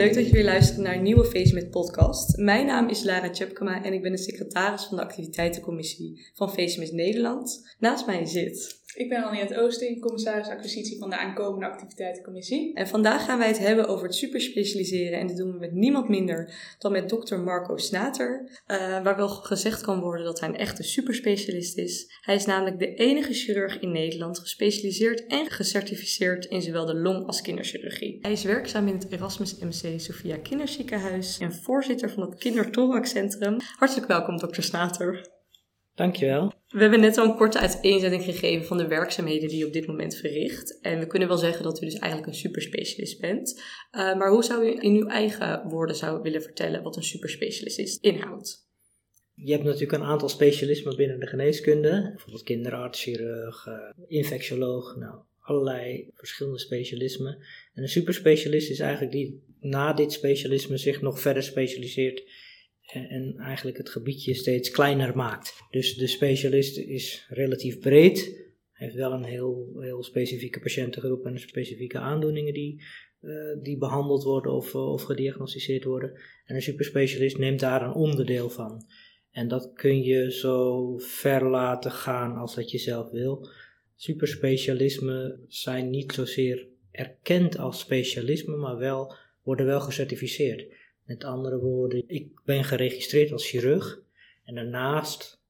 leuk dat je weer luistert naar een nieuwe Face met podcast. Mijn naam is Lara Tjepkema en ik ben de secretaris van de activiteitencommissie van Face Nederland. Naast mij zit ik ben Anniette Oosting, commissaris acquisitie van de aankomende activiteitencommissie. En vandaag gaan wij het hebben over het superspecialiseren. En dit doen we met niemand minder dan met dokter Marco Snater. Uh, waar wel gezegd kan worden dat hij een echte superspecialist is. Hij is namelijk de enige chirurg in Nederland gespecialiseerd en gecertificeerd in zowel de long- als kinderchirurgie. Hij is werkzaam in het Erasmus MC Sophia Kinderziekenhuis en voorzitter van het Kinderthoraxcentrum. Hartelijk welkom, dokter Snater. Dankjewel. We hebben net al een korte uiteenzetting gegeven van de werkzaamheden die je op dit moment verricht. En we kunnen wel zeggen dat u dus eigenlijk een superspecialist bent. Uh, maar hoe zou u in uw eigen woorden zou willen vertellen wat een superspecialist is, inhoudt? Je hebt natuurlijk een aantal specialismen binnen de geneeskunde. Bijvoorbeeld kinderarts, chirurg, uh, infectioloog. Nou, allerlei verschillende specialismen. En een superspecialist is eigenlijk die na dit specialisme zich nog verder specialiseert en eigenlijk het gebiedje steeds kleiner maakt. Dus de specialist is relatief breed, heeft wel een heel, heel specifieke patiëntengroep en specifieke aandoeningen die, uh, die behandeld worden of, of gediagnosticeerd worden. En een superspecialist neemt daar een onderdeel van. En dat kun je zo ver laten gaan als dat je zelf wil. Superspecialismen zijn niet zozeer erkend als specialisme, maar wel, worden wel gecertificeerd. Met andere woorden, ik ben geregistreerd als chirurg en daarnaast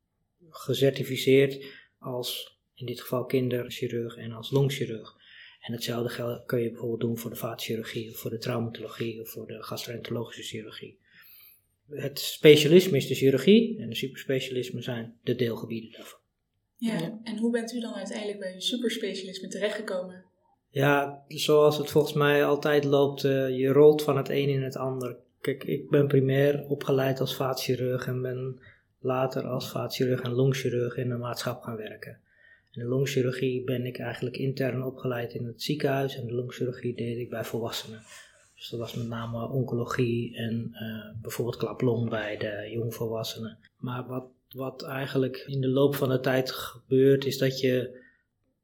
gecertificeerd als in dit geval kinderchirurg en als longchirurg. En hetzelfde kun je bijvoorbeeld doen voor de vaatchirurgie of voor de traumatologie of voor de gastroenterologische chirurgie. Het specialisme is de chirurgie en de superspecialismen zijn de deelgebieden daarvan. Ja, en hoe bent u dan uiteindelijk bij uw superspecialisme terechtgekomen? Ja, zoals het volgens mij altijd loopt, uh, je rolt van het een in het ander. Kijk, ik ben primair opgeleid als vaatchirurg en ben later als vaatchirurg en longchirurg in een maatschap gaan werken. In de longchirurgie ben ik eigenlijk intern opgeleid in het ziekenhuis en de longchirurgie deed ik bij volwassenen. Dus dat was met name oncologie en uh, bijvoorbeeld klaplong bij de jongvolwassenen. Maar wat, wat eigenlijk in de loop van de tijd gebeurt, is dat je,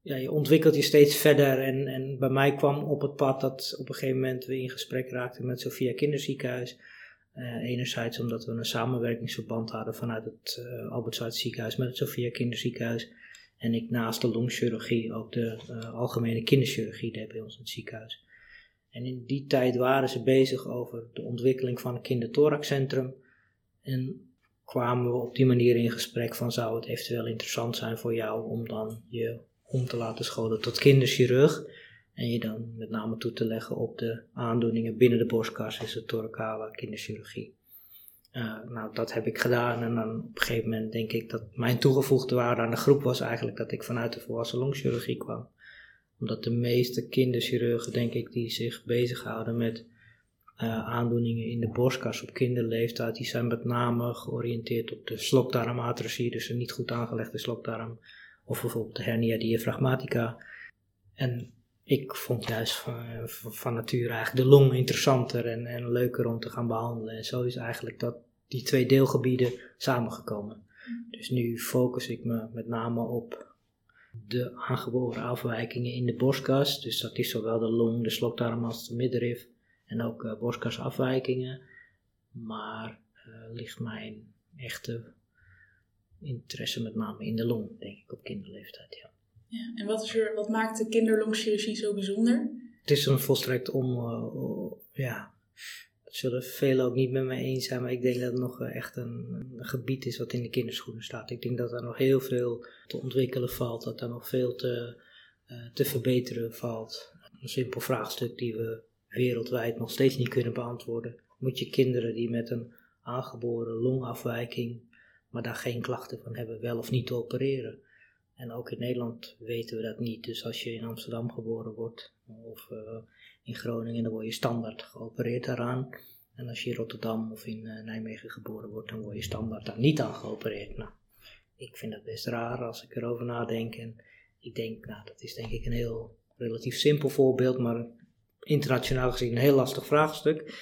ja, je ontwikkelt je steeds verder. En, en bij mij kwam op het pad dat op een gegeven moment we in gesprek raakten met Sophia Kinderziekenhuis. Uh, enerzijds omdat we een samenwerkingsverband hadden vanuit het uh, Albert ziekenhuis met het Sophia Kinderziekenhuis. En ik naast de longchirurgie ook de uh, algemene kinderchirurgie deed bij ons in het ziekenhuis. En in die tijd waren ze bezig over de ontwikkeling van een kinderthoraxcentrum. En kwamen we op die manier in gesprek van zou het eventueel interessant zijn voor jou om dan je om te laten scholen tot kinderchirurg. En je dan met name toe te leggen op de aandoeningen binnen de borstkas, is het thoracale kinderchirurgie. Uh, nou, dat heb ik gedaan en dan op een gegeven moment denk ik dat mijn toegevoegde waarde aan de groep was eigenlijk dat ik vanuit de volwassen longchirurgie kwam. Omdat de meeste kinderchirurgen, denk ik, die zich bezighouden met uh, aandoeningen in de borstkas op kinderleeftijd, die zijn met name georiënteerd op de slokdarmatrosie, dus een niet goed aangelegde slokdarm, of bijvoorbeeld de hernia diaphragmatica. En ik vond juist van, van, nature eigenlijk de long interessanter en, en leuker om te gaan behandelen. En zo is eigenlijk dat, die twee deelgebieden samengekomen. Dus nu focus ik me met name op de aangeboren afwijkingen in de borstkas. Dus dat is zowel de long, de slokdarm als de middenrif en ook uh, borstkasafwijkingen. Maar uh, ligt mijn echte interesse met name in de long, denk ik, op kinderleeftijd, ja. ja en wat, is er, wat maakt de kinderlongchirurgie zo bijzonder? Het is een volstrekt om, uh, ja, dat zullen velen ook niet met mij eens zijn, maar ik denk dat het nog echt een, een, gebied is wat in de kinderschoenen staat. Ik denk dat er nog heel veel te ontwikkelen valt, dat er nog veel te, uh, te verbeteren valt. Een simpel vraagstuk die we wereldwijd nog steeds niet kunnen beantwoorden. Moet je kinderen die met een aangeboren longafwijking maar daar geen klachten van hebben, wel of niet te opereren. En ook in Nederland weten we dat niet. Dus als je in Amsterdam geboren wordt of uh, in Groningen, dan word je standaard geopereerd daaraan. En als je in Rotterdam of in uh, Nijmegen geboren wordt, dan word je standaard daar niet aan geopereerd. Nou, ik vind dat best raar als ik erover nadenk. En ik denk, nou, dat is denk ik een heel relatief simpel voorbeeld, maar internationaal gezien een heel lastig vraagstuk.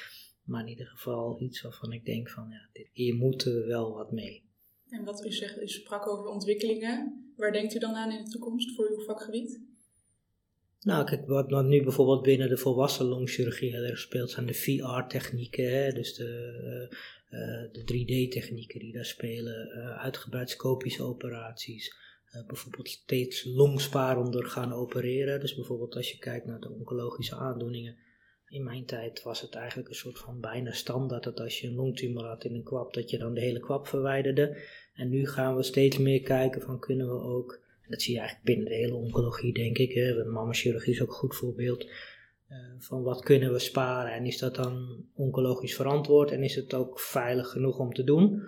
Maar in ieder geval iets waarvan ik denk van, ja, dit, hier moeten we wel wat mee. En wat u zegt, u sprak over ontwikkelingen. Waar denkt u dan aan in de toekomst voor uw vakgebied? Nou, kijk, wat, wat nu bijvoorbeeld binnen de volwassen longchirurgie heel erg speelt, zijn de VR-technieken, dus de, uh, de 3D-technieken die daar spelen, uh, uitgebreid scopische operaties, bijvoorbeeld steeds longsparender gaan opereren. Dus bijvoorbeeld als je kijkt naar de oncologische aandoeningen, in mijn tijd was het eigenlijk een soort van bijna standaard dat als je een longtumor had in een kwap, dat je dan de hele kwap verwijderde. En nu gaan we steeds meer kijken van kunnen we ook, dat zie je eigenlijk binnen de hele oncologie denk ik, hè, mammachirurgie is ook een goed voorbeeld, uh, van wat kunnen we sparen en is dat dan oncologisch verantwoord en is het ook veilig genoeg om te doen.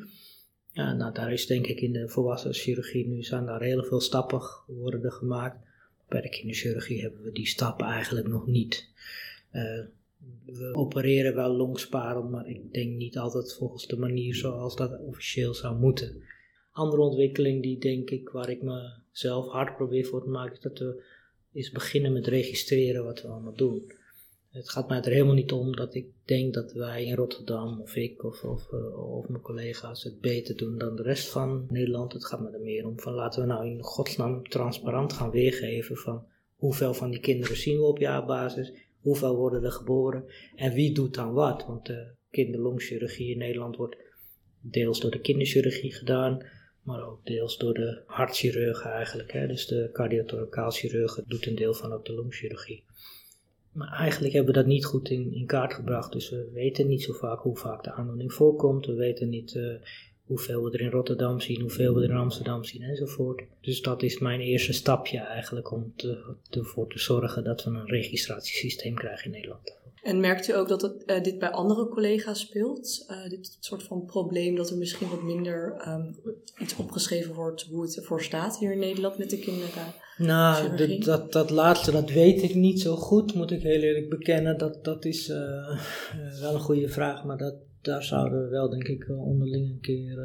Ja, nou daar is denk ik in de volwassen chirurgie nu zijn daar heel veel stappen worden gemaakt. Bij de kinderchirurgie hebben we die stappen eigenlijk nog niet. Uh, we opereren wel longsparen, maar ik denk niet altijd volgens de manier zoals dat officieel zou moeten. Andere ontwikkeling die denk ik, waar ik mezelf hard probeer voor te maken, is dat we eens beginnen met registreren wat we allemaal doen. Het gaat mij er helemaal niet om dat ik denk dat wij in Rotterdam, of ik of, of, eh, of mijn collega's, het beter doen dan de rest van Nederland. Het gaat me er meer om van laten we nou in godsnaam transparant gaan weergeven van hoeveel van die kinderen zien we op jaarbasis hoeveel worden er geboren en wie doet dan wat. Want de kinderlongchirurgie in Nederland wordt deels door de kinderchirurgie gedaan, maar ook deels door de hartchirurgen eigenlijk. Hè. Dus de cardiothoracaal doet een deel van ook de longchirurgie. Maar eigenlijk hebben we dat niet goed in, in kaart gebracht. Dus we weten niet zo vaak hoe vaak de aandoening voorkomt. We weten niet uh, hoeveel we er in Rotterdam zien, hoeveel we er in Amsterdam zien enzovoort. Dus dat is mijn eerste stapje eigenlijk om te, ervoor te zorgen dat we een registratiesysteem krijgen in Nederland. En merkt u ook dat het, uh, dit bij andere collega's speelt? Uh, dit soort van probleem dat er misschien wat minder um, iets opgeschreven wordt hoe het ervoor staat hier in Nederland met de kinderen? Nou, dat, dat, dat, laatste, dat weet ik niet zo goed, moet ik heel eerlijk bekennen. Dat, dat is uh, wel een goede vraag, maar dat, daar zouden we wel, denk ik, onderling een keer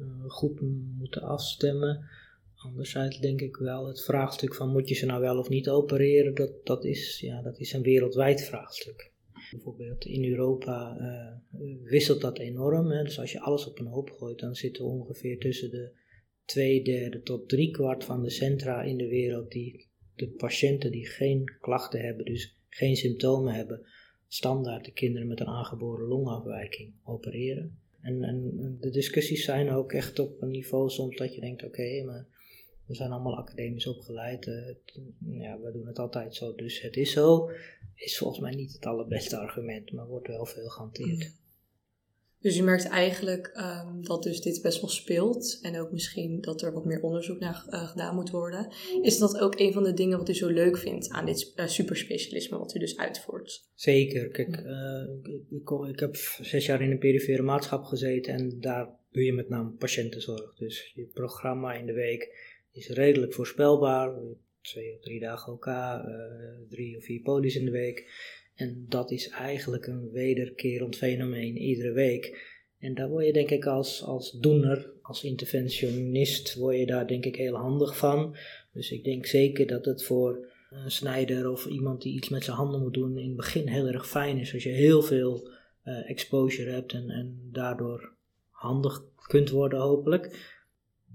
uh, goed moeten afstemmen. Anderzijds denk ik wel het vraagstuk van moet je ze nou wel of niet opereren, dat, dat, is, ja, dat is een wereldwijd vraagstuk. Bijvoorbeeld in Europa uh, wisselt dat enorm. Hè? Dus als je alles op een hoop gooit, dan zitten we ongeveer tussen de twee derde tot drie kwart van de centra in de wereld die de patiënten die geen klachten hebben, dus geen symptomen hebben, standaard de kinderen met een aangeboren longafwijking opereren. En, en de discussies zijn ook echt op een niveau soms dat je denkt, oké, maar we zijn allemaal academisch opgeleid, uh, ja, we doen het altijd zo, dus het is zo, is volgens mij niet het allerbeste argument, maar wordt wel veel gehanteerd. Dus je merkt eigenlijk um, dat dus dit best wel speelt en ook misschien dat er wat meer onderzoek naar uh, gedaan moet worden. Is dat ook een van de dingen wat u zo leuk vindt aan dit uh, superspecialisme wat u dus uitvoert? Zeker. Kijk, uh, ik, ik, heb zes jaar in een perifere maatschap gezeten en daar doe je met name patiëntenzorg. Dus je programma in de week is redelijk voorspelbaar. Twee of drie dagen elkaar, drie of vier polies in de week. En dat is eigenlijk een wederkerend fenomeen iedere week. En daar word je denk ik als, als doener, als interventionist, word je daar denk ik heel handig van. Dus ik denk zeker dat het voor een snijder of iemand die iets met zijn handen moet doen in het begin heel erg fijn is. Als je heel veel uh, exposure hebt en, en daardoor handig kunt worden hopelijk.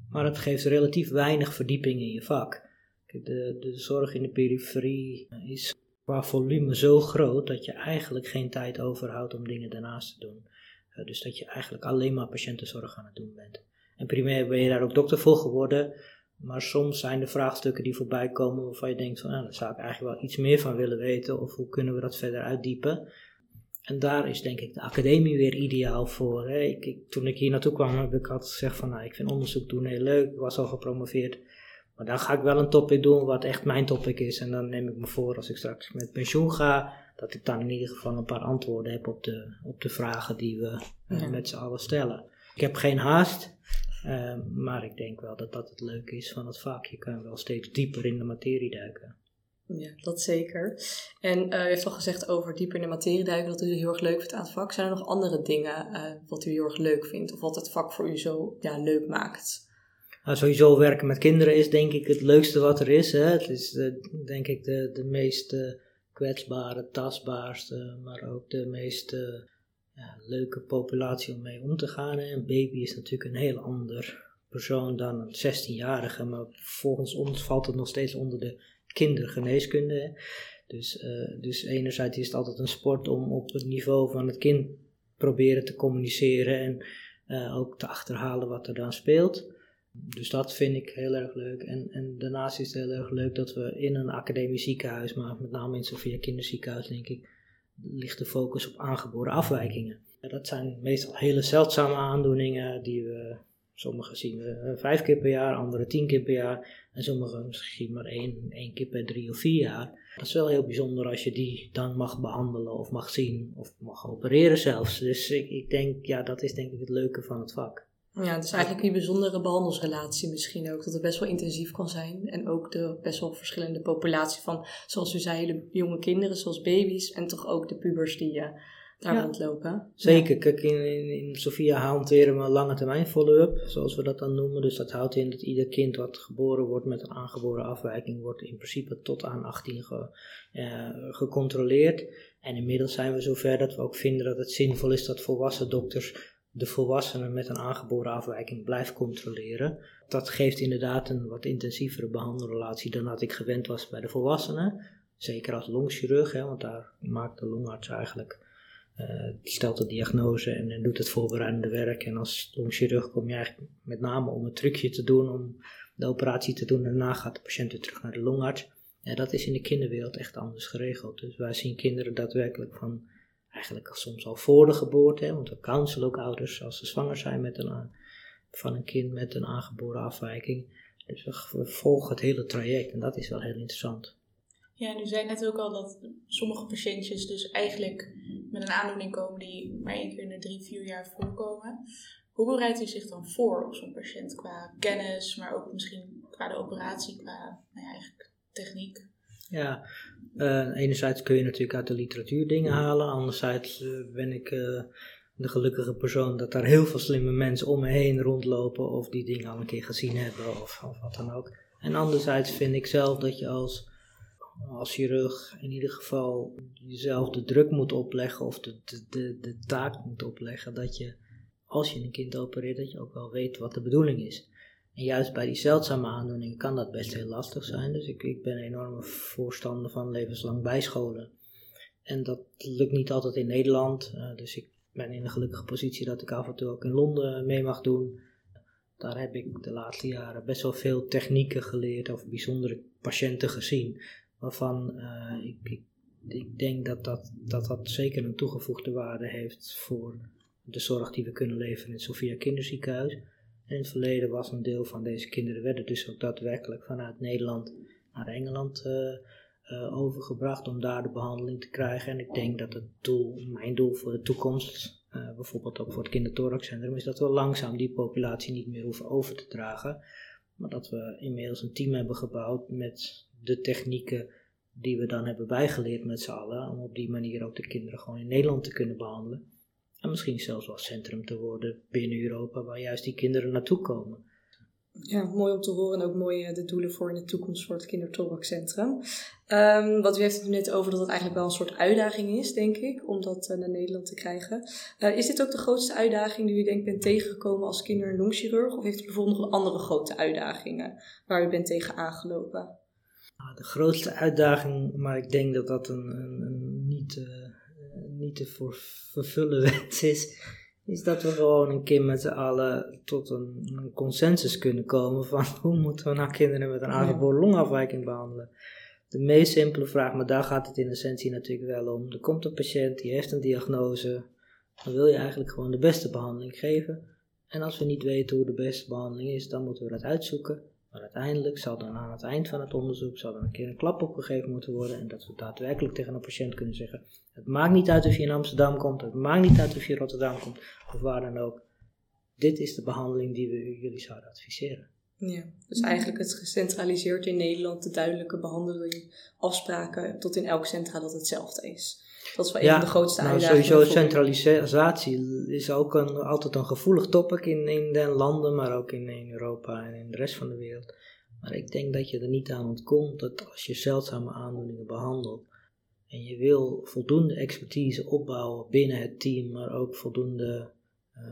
Maar het geeft relatief weinig verdieping in je vak. De, de zorg in de periferie is qua volume zo groot dat je eigenlijk geen tijd overhoudt om dingen daarnaast te doen. Uh, dus dat je eigenlijk alleen maar patiëntenzorg aan het doen bent. En primair ben je daar ook dokter voor geworden, maar soms zijn er vraagstukken die voorbij komen waarvan je denkt van, nou, daar zou ik eigenlijk wel iets meer van willen weten of hoe kunnen we dat verder uitdiepen. En daar is denk ik de academie weer ideaal voor. Hè. Ik, ik, toen ik hier naartoe kwam heb ik altijd gezegd van, nou, ik vind onderzoek doen heel leuk, ik was al gepromoveerd. Maar dan ga ik wel een topic doen wat echt mijn topic is. En dan neem ik me voor als ik straks met pensioen ga, dat ik dan in ieder geval een paar antwoorden heb op de, op de vragen die we uh, met z'n allen stellen. Ik heb geen haast, uh, maar ik denk wel dat dat het leuke is van het vak. Je kan wel steeds dieper in de materie duiken. Ja, dat zeker. En uh, u heeft al gezegd over dieper in de materie duiken, dat u heel erg leuk vindt aan het vak. Zijn er nog andere dingen wat u heel erg leuk vindt of wat het vak voor u zo ja, leuk maakt? Nou, sowieso werken met kinderen is denk ik het leukste wat er is. Hè. Het is de, denk ik de, de meest kwetsbare, tastbaarste, maar ook de meest ja, leuke populatie om mee om te gaan. Hè. Een baby is natuurlijk een heel ander persoon dan een 16-jarige, maar volgens ons valt het nog steeds onder de kindergeneeskunde. Dus, uh, dus enerzijds is het altijd een sport om op het niveau van het kind proberen te communiceren en ook te achterhalen wat er dan speelt. Dus dat vind ik heel erg leuk. En, en daarnaast is het heel erg leuk dat we in een academisch ziekenhuis, maar met name in Sofia Kinderziekenhuis denk ik, ligt de focus op aangeboren afwijkingen. Dat zijn meestal hele zeldzame aandoeningen die we, sommige zien we vijf keer per jaar, andere tien keer per jaar en sommige misschien maar één, één keer per drie of vier jaar. Dat is wel heel bijzonder als je die dan mag behandelen of mag zien of mag opereren zelfs. Dus ik, ik denk, ja, dat is denk ik het leuke van het vak. Ja, het is eigenlijk die bijzondere behandelsrelatie misschien ook. Dat het best wel intensief kan zijn. En ook de best wel verschillende populatie van, zoals u zei, de jonge kinderen, zoals baby's. En toch ook de pubers die uh, daar ja. rondlopen. Zeker. Kijk, in, in, in Sofia hanteren we lange termijn follow-up, zoals we dat dan noemen. Dus dat houdt in dat ieder kind wat geboren wordt met een aangeboren afwijking, wordt in principe tot aan 18 ge, uh, gecontroleerd. En inmiddels zijn we zover dat we ook vinden dat het zinvol is dat volwassen dokters de volwassenen met een aangeboren afwijking blijft controleren. Dat geeft inderdaad een wat intensievere behandelrelatie dan dat ik gewend was bij de volwassenen. Zeker als longchirurg, hè, want daar maakt de longarts eigenlijk, uh, stelt de diagnose en, en, doet het voorbereidende werk. En als longchirurg kom je eigenlijk met name om een trucje te doen, om de operatie te doen. En daarna gaat de patiënt weer terug naar de longarts. Ja, dat is in de kinderwereld echt anders geregeld. Dus wij zien kinderen daadwerkelijk van eigenlijk soms al voor de geboorte, hè, want we counselen ook ouders als ze zwanger zijn met een, van een kind met een aangeboren afwijking. Dus we volgen het hele traject en dat is wel heel interessant. Ja, en u zei net ook al dat sommige patiëntjes dus eigenlijk met een aandoening komen die maar één keer in de drie, vier jaar voorkomen. Hoe bereidt u zich dan voor op zo'n patiënt qua kennis, maar ook misschien qua de operatie, qua nou ja, eigenlijk techniek? Ja, uh, enerzijds kun je natuurlijk uit de literatuur dingen halen, anderzijds uh, ben ik uh, de gelukkige persoon dat daar heel veel slimme mensen om me heen rondlopen of die dingen al een keer gezien hebben of, of wat dan ook. En anderzijds vind ik zelf dat je als, als chirurg in ieder geval jezelf de druk moet opleggen of de, de, de, de taak moet opleggen dat je als je een kind opereert dat je ook wel weet wat de bedoeling is. Juist bij die zeldzame aandoeningen kan dat best heel lastig zijn. Dus ik, ik ben een enorme voorstander van levenslang bijscholen. En dat lukt niet altijd in Nederland. Uh, dus ik ben in een gelukkige positie dat ik af en toe ook in Londen mee mag doen. Daar heb ik de laatste jaren best wel veel technieken geleerd of bijzondere patiënten gezien. Waarvan ik, ik, ik, denk dat dat, dat dat zeker een toegevoegde waarde heeft voor de zorg die we kunnen leveren in het Sophia Kinderziekenhuis. In het verleden was een deel van deze kinderen werden dus ook daadwerkelijk vanuit Nederland naar Engeland uh, uh, overgebracht om daar de behandeling te krijgen. En ik denk dat het doel, mijn doel voor de toekomst, uh, bijvoorbeeld ook voor het kinderthoraxcentrum, is dat we langzaam die populatie niet meer hoeven over te dragen. Maar dat we inmiddels een team hebben gebouwd met de technieken die we dan hebben bijgeleerd met z'n allen. Om op die manier ook de kinderen gewoon in Nederland te kunnen behandelen. En misschien zelfs wel centrum te worden binnen Europa waar juist die kinderen naartoe komen. Ja, mooi om te horen en ook mooi eh, de doelen voor in de toekomst voor het kindertolkcentrum. Um, ehm, wat u heeft het net over dat het eigenlijk wel een soort uitdaging is, denk ik, om dat uh, naar Nederland te krijgen. Uh, is dit ook de grootste uitdaging die u denkt bent tegengekomen als kinder- en longchirurg? Of heeft u bijvoorbeeld nog andere grote uitdagingen waar u bent tegen aangelopen? Ah, de grootste uitdaging, maar ik denk dat dat een, een, een niet niet te voor vervullen wens is, is dat we gewoon een keer met z'n allen tot een, een, consensus kunnen komen van hoe moeten we nou kinderen met een aangeboren longafwijking behandelen. De meest simpele vraag, maar daar gaat het in essentie natuurlijk wel om. Er komt een patiënt, die heeft een diagnose, dan wil je eigenlijk gewoon de beste behandeling geven. En als we niet weten hoe de beste behandeling is, dan moeten we dat uitzoeken. Maar uiteindelijk zal dan aan het eind van het onderzoek zal er een keer een klap opgegeven moeten worden en dat we daadwerkelijk tegen een patiënt kunnen zeggen: het maakt niet uit of je in Amsterdam komt, het maakt niet uit of je in Rotterdam komt of waar dan ook. Dit is de behandeling die we jullie zouden adviseren. Ja, dus eigenlijk het gecentraliseerd in Nederland, de duidelijke behandeling, afspraken tot in elk centra dat hetzelfde is. Dat is wel ja, een van de grootste nou, uitdagingen. Sowieso centralisatie is ook een, altijd een gevoelig topic in, in de landen, maar ook in, in Europa en in de rest van de wereld. Maar ik denk dat je er niet aan ontkomt dat als je zeldzame aandoeningen behandelt en je wil voldoende expertise opbouwen binnen het team, maar ook voldoende uh,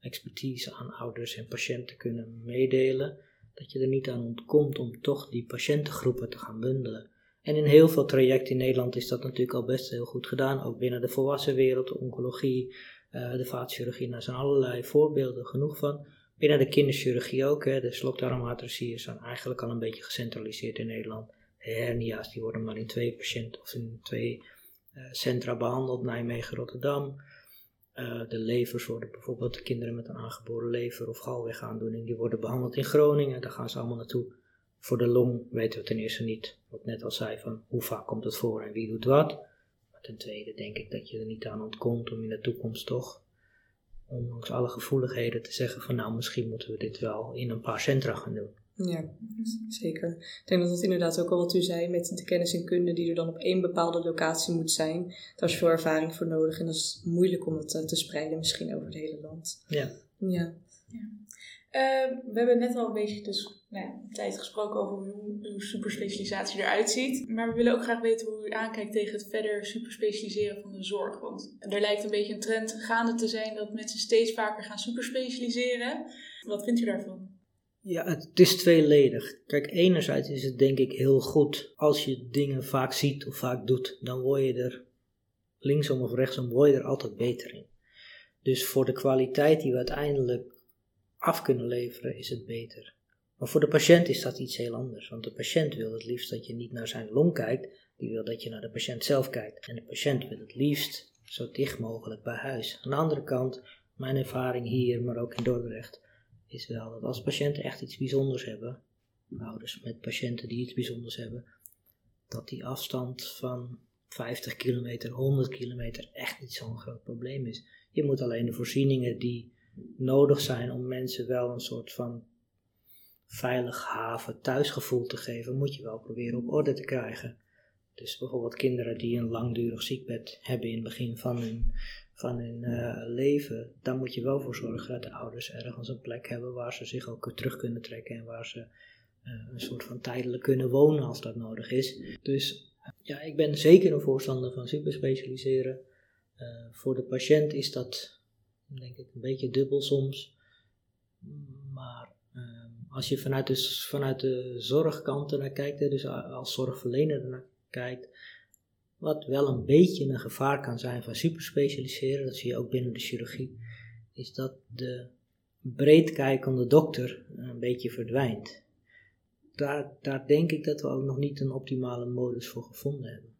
expertise aan ouders en patiënten kunnen meedelen, dat je er niet aan ontkomt om toch die patiëntengroepen te gaan bundelen. En in heel veel trajecten in Nederland is dat natuurlijk al best heel goed gedaan, ook binnen de volwassen wereld, de oncologie, uh, de vaatchirurgie, daar zijn allerlei voorbeelden genoeg van. Binnen de kinderchirurgie ook, hè, de slokdarmhatrasie zijn eigenlijk al een beetje gecentraliseerd in Nederland. De hernia's die worden maar in twee patiënten of in twee uh, centra behandeld, Nijmegen, Rotterdam. Uh, de levers worden bijvoorbeeld de kinderen met een aangeboren lever of galwegaandoening, die worden behandeld in Groningen, daar gaan ze allemaal naartoe. Voor de long weten we ten eerste niet, wat ik net al zei, van hoe vaak komt het voor en wie doet wat. Maar ten tweede denk ik dat je er niet aan ontkomt om in de toekomst toch, ondanks alle gevoeligheden, te zeggen van nou misschien moeten we dit wel in een paar centra gaan doen. Ja, zeker. Ik denk dat dat inderdaad ook al wat u zei met de kennis en kunde die er dan op één bepaalde locatie moet zijn. Daar is veel ervaring voor nodig en dat is moeilijk om het eh, te spreiden misschien over het hele land. Ja. Ja. ja. Ehm, we hebben net al een beetje dus, nou een tijd gesproken over hoe uw superspecialisatie eruit ziet. Maar we willen ook graag weten hoe u aankijkt tegen het verder superspecialiseren van de zorg. Want er lijkt een beetje een trend gaande te zijn dat mensen steeds vaker gaan superspecialiseren. Wat vindt u daarvan? Ja, het is tweeledig. Kijk, enerzijds is het denk ik heel goed als je dingen vaak ziet of vaak doet. Dan word je er linksom of rechtsom, word je er altijd beter in. Dus voor de kwaliteit die we uiteindelijk af kunnen leveren, is het beter. Maar voor de patiënt is dat iets heel anders. Want de patiënt wil het liefst dat je niet naar zijn long kijkt, die wil dat je naar de patiënt zelf kijkt. En de patiënt wil het liefst zo dicht mogelijk bij huis. Aan de andere kant, mijn ervaring hier, maar ook in Dordrecht, is wel dat als patiënten echt iets bijzonders hebben, ouders met patiënten die iets bijzonders hebben, dat die afstand van 50 kilometer, 100 kilometer echt niet zo'n groot probleem is. Je moet alleen de voorzieningen die nodig zijn om mensen wel een soort van veilig haven, thuisgevoel te geven, moet je wel proberen op orde te krijgen. Dus bijvoorbeeld kinderen die een langdurig ziekbed hebben in het begin van hun, van hun uh, leven, daar moet je wel voor zorgen dat de ouders ergens een plek hebben waar ze zich ook terug kunnen trekken en waar ze uh, een soort van tijdelijk kunnen wonen als dat nodig is. Dus ja, ik ben zeker een voorstander van superspecialiseren. Uh, voor de patiënt is dat denk ik een beetje dubbel soms. Maar ehm, als je vanuit de, vanuit de zorgkant naar kijkt, dus als zorgverlener naar kijkt, wat wel een beetje een gevaar kan zijn van superspecialiseren, dat zie je ook binnen de chirurgie, is dat de breedkijkende dokter een beetje verdwijnt. Daar, daar denk ik dat we ook nog niet een optimale modus voor gevonden hebben.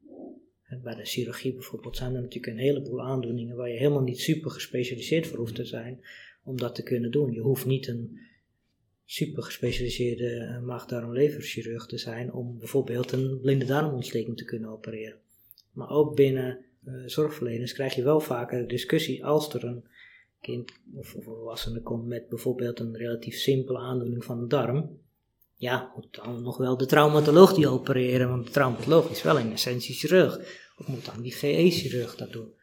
Bij de chirurgie bijvoorbeeld zijn er natuurlijk een heleboel aandoeningen waar je helemaal niet super gespecialiseerd voor hoeft te zijn om dat te kunnen doen. Je hoeft niet een super gespecialiseerde eh, maag-darm-leverchirurg te zijn om bijvoorbeeld een blinde darmontsteking te kunnen opereren. Maar ook binnen uh, zorgverleners krijg je wel vaker de discussie als er een kind of een volwassene komt met bijvoorbeeld een relatief simpele aandoening van de darm. Ja, moet dan nog wel de traumatoloog die opereren, want de traumatoloog is wel in essentie chirurg. Of moet dan die GE-chirurg dat doen?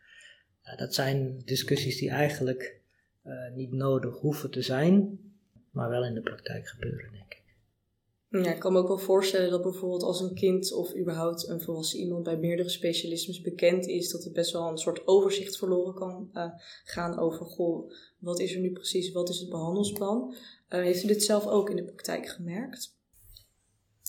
dat zijn discussies die eigenlijk uh, niet nodig hoeven te zijn, maar wel in de praktijk gebeuren, denk ik. Ja, ik kan me ook wel voorstellen dat bijvoorbeeld als een kind of überhaupt een volwassen iemand bij meerdere specialismes bekend is, dat het best wel een soort overzicht verloren kan uh, gaan over, goh, wat is er nu precies, wat is het behandelsplan? Uh, heeft u dit zelf ook in de praktijk gemerkt?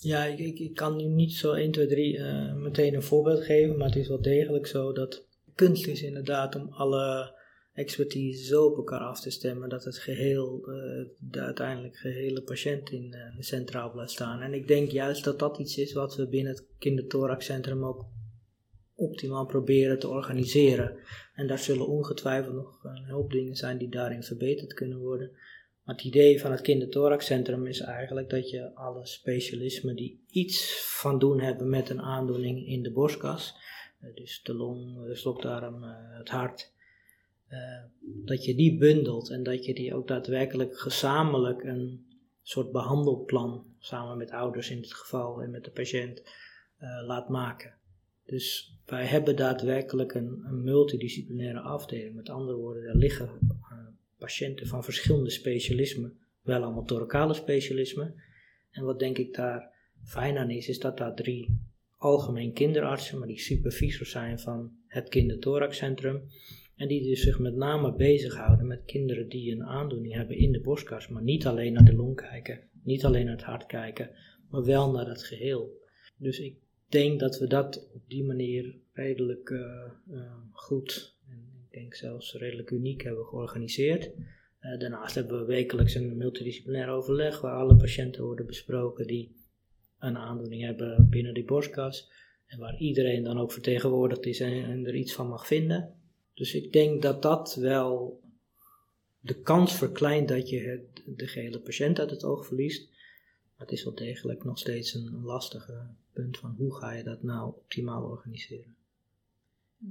Ja, ik, kan nu niet zo 1, 2, 3 uh, meteen een voorbeeld geven, maar het is wel degelijk zo dat kunst is inderdaad om alle expertise zo op elkaar af te stemmen dat het geheel, uh, de uiteindelijk gehele patiënt in uh, centraal blijft staan. En ik denk juist dat dat iets is wat we binnen het kinderthoraxcentrum ook optimaal proberen te organiseren. En daar zullen ongetwijfeld nog een hoop dingen zijn die daarin verbeterd kunnen worden. Het idee van het kinderthoraxcentrum is eigenlijk dat je alle specialismen die iets van doen hebben met een aandoening in de borstkas, uh, dus de long, de slokdarm, het hart, dat je die bundelt en dat je die ook daadwerkelijk gezamenlijk een soort behandelplan, samen met ouders in dit geval en met de patiënt, laat maken. Dus wij hebben daadwerkelijk een, multidisciplinaire afdeling. Met andere woorden, er liggen patiënten van verschillende specialismen, wel allemaal thoracale specialismen. En wat denk ik daar fijn aan is, is dat daar drie algemeen kinderartsen, maar die supervisor zijn van het kinderthoraxcentrum, en die dus zich met name bezighouden met kinderen die een aandoening hebben in de borstkas, maar niet alleen naar de long kijken, niet alleen naar het hart kijken, maar wel naar het geheel. Dus ik denk dat we dat op die manier redelijk uh, uh, goed denk zelfs redelijk uniek hebben georganiseerd. Uh, daarnaast hebben we wekelijks een multidisciplinair overleg waar alle patiënten worden besproken die een aandoening hebben binnen die borstkas. En waar iedereen dan ook vertegenwoordigd is en, en er iets van mag vinden. Dus ik denk dat dat wel de kans verkleint dat je het, de gehele patiënt uit het oog verliest. Maar het is wel degelijk nog steeds een lastige punt van hoe ga je dat nou optimaal organiseren.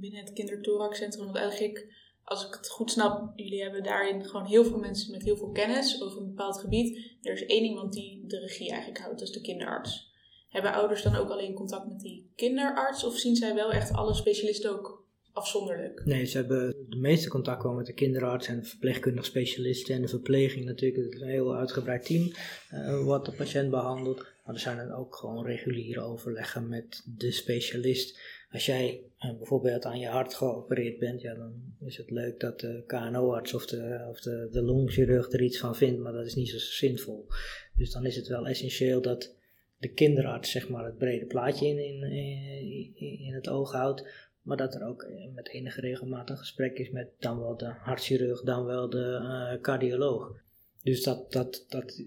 Binnen het kindertoraxcentrum, want eigenlijk, als ik het goed snap, jullie hebben daarin gewoon heel veel mensen met heel veel kennis over een bepaald gebied. Er is één iemand die de regie eigenlijk houdt, dat is de kinderarts. Hebben ouders dan ook alleen contact met die kinderarts of zien zij wel echt alle specialisten ook afzonderlijk? Nee, ze hebben de meeste contact gewoon met de kinderarts en de verpleegkundig specialisten en de verpleging natuurlijk. Het is een heel uitgebreid team uh, wat de patiënt behandelt. Maar er zijn dan ook gewoon reguliere overleggen met de specialist. Als jij uh, bijvoorbeeld aan je hart geopereerd bent, ja, dan is het leuk dat de KNO-arts of, de, of de, de longchirurg er iets van vindt, maar dat is niet zo zinvol. Dus dan is het wel essentieel dat de kinderarts zeg maar, het brede plaatje in, in, in, in het oog houdt. Maar dat er ook eh, met enige regelmaat een gesprek is met dan wel de hartchirurg, dan wel de uh, cardioloog. Dus dat, dat, dat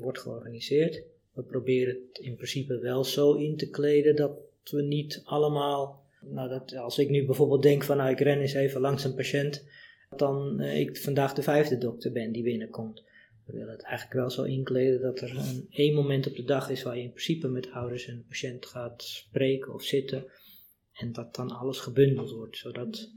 wordt georganiseerd. We proberen het in principe wel zo in te kleden dat we niet allemaal. Nou, dat, als ik nu bijvoorbeeld denk van nou, ik ren eens even langs een patiënt, dan uh, ik vandaag de vijfde dokter ben die binnenkomt. We willen het eigenlijk wel zo inkleden dat er een één moment op de dag is waar je in principe met ouders en patiënt gaat spreken of zitten. En dat dan alles gebundeld wordt, zodat,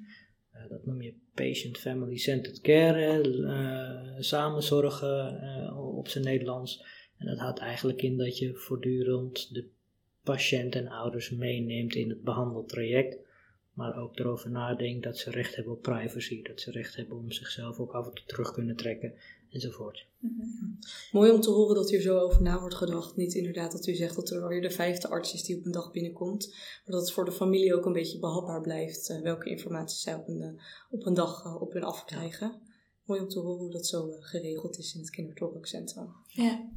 uh, dat noem je patient-family centered care, uh, samenzorgen op zijn Nederlands. En dat houdt eigenlijk in dat je voortdurend de patiënt en ouders meeneemt in het behandeltraject. Maar ook erover nadenkt dat ze recht hebben op privacy, dat ze recht hebben om zichzelf ook af en toe terug kunnen trekken enzovoort. Mm Mooi om te horen dat hier zo over na wordt gedacht. Niet inderdaad dat u zegt dat er weer de vijfde arts is die op een dag binnenkomt, maar dat het voor de familie ook een beetje behapbaar blijft uh, welke informatie zij op een, uh, op een dag uh, op hun afkrijgen. Mooi om te horen hoe dat zo geregeld is in het kindertorencentra. Ja.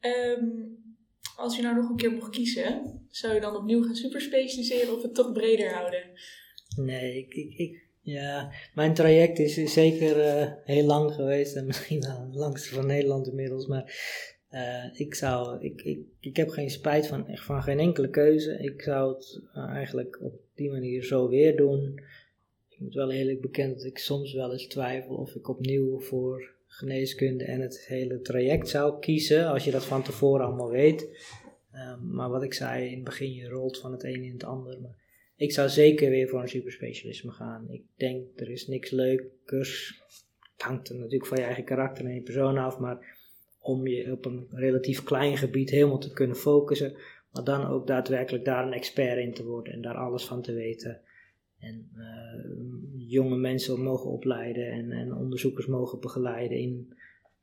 Um, als je nou nog een keer mocht kiezen, zou je dan opnieuw gaan superspecialiseren of het toch breder houden? Nee, ik, ik, ja, mijn traject is zeker uh, heel lang geweest en misschien wel het langste van Nederland inmiddels. Maar uh, ik zou, ik, ik, ik heb geen spijt van, echt van geen enkele keuze. Ik zou het uh, eigenlijk op die manier zo weer doen. Ik moet wel eerlijk bekennen dat ik soms wel eens twijfel of ik opnieuw voor geneeskunde en het hele traject zou kiezen. Als je dat van tevoren allemaal weet. maar wat ik zei, in het begin je rolt van het een in het ander. Maar ik zou zeker weer voor een superspecialisme gaan. Ik denk, er is niks leukers. Het hangt er natuurlijk van je eigen karakter en je persoon af, maar om je op een relatief klein gebied helemaal te kunnen focussen, maar dan ook daadwerkelijk daar een expert in te worden en daar alles van te weten. En uh, jonge mensen mogen opleiden en, en onderzoekers mogen begeleiden in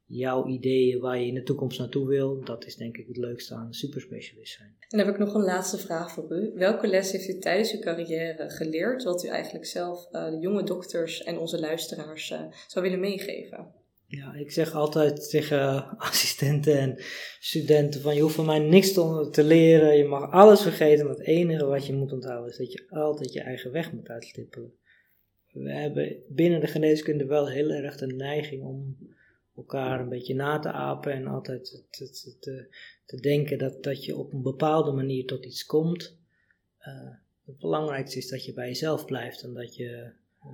jouw ideeën waar je in de toekomst naartoe wil, dat is denk ik het leukste aan superspecialist zijn. En dan heb ik nog een laatste vraag voor u. Welke les heeft u tijdens uw carrière geleerd, wat u eigenlijk zelf uh, de jonge dokters en onze luisteraars uh, zou willen meegeven? Ja, ik zeg altijd tegen assistenten en studenten van je hoeft van mij niks te, te leren, je mag alles vergeten, maar het enige wat je moet onthouden is dat je altijd je eigen weg moet uitstippelen. We hebben binnen de geneeskunde wel heel erg de neiging om elkaar een beetje na te apen en altijd te, te, denken dat, dat je op een bepaalde manier tot iets komt. Uh, het belangrijkste is dat je bij jezelf blijft en dat je uh,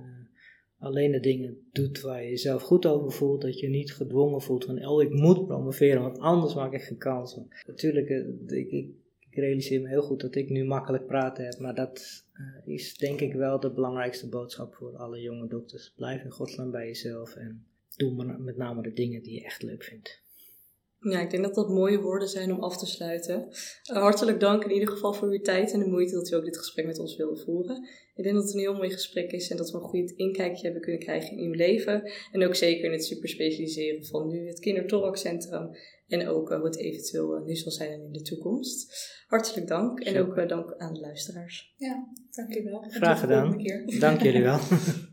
alleen de dingen doet waar je jezelf goed over voelt. Dat je niet gedwongen voelt van, oh ik moet promoveren, want anders maak ik geen kans. Natuurlijk, uh, ik, ik, ik, realiseer me heel goed dat ik nu makkelijk praten heb, maar dat is denk ik wel de belangrijkste boodschap voor alle jonge dokters. Blijf in godsnaam bij jezelf en doe met name de dingen die je echt leuk vindt. Ja, ik denk dat dat mooie woorden zijn om af te sluiten. Uh, hartelijk dank in ieder geval voor uw tijd en de moeite dat u ook dit gesprek met ons wilde voeren. Ik denk dat het een heel mooi gesprek is en dat we een goed inkijkje hebben kunnen krijgen in uw leven. En ook zeker in het superspecialiseren van nu het Kindertorokcentrum en ook uh, hoe het eventueel uh, nu zal zijn in de toekomst. Hartelijk dank en ook dank aan de luisteraars. Ja, dank u wel. Graag gedaan. Dank jullie wel.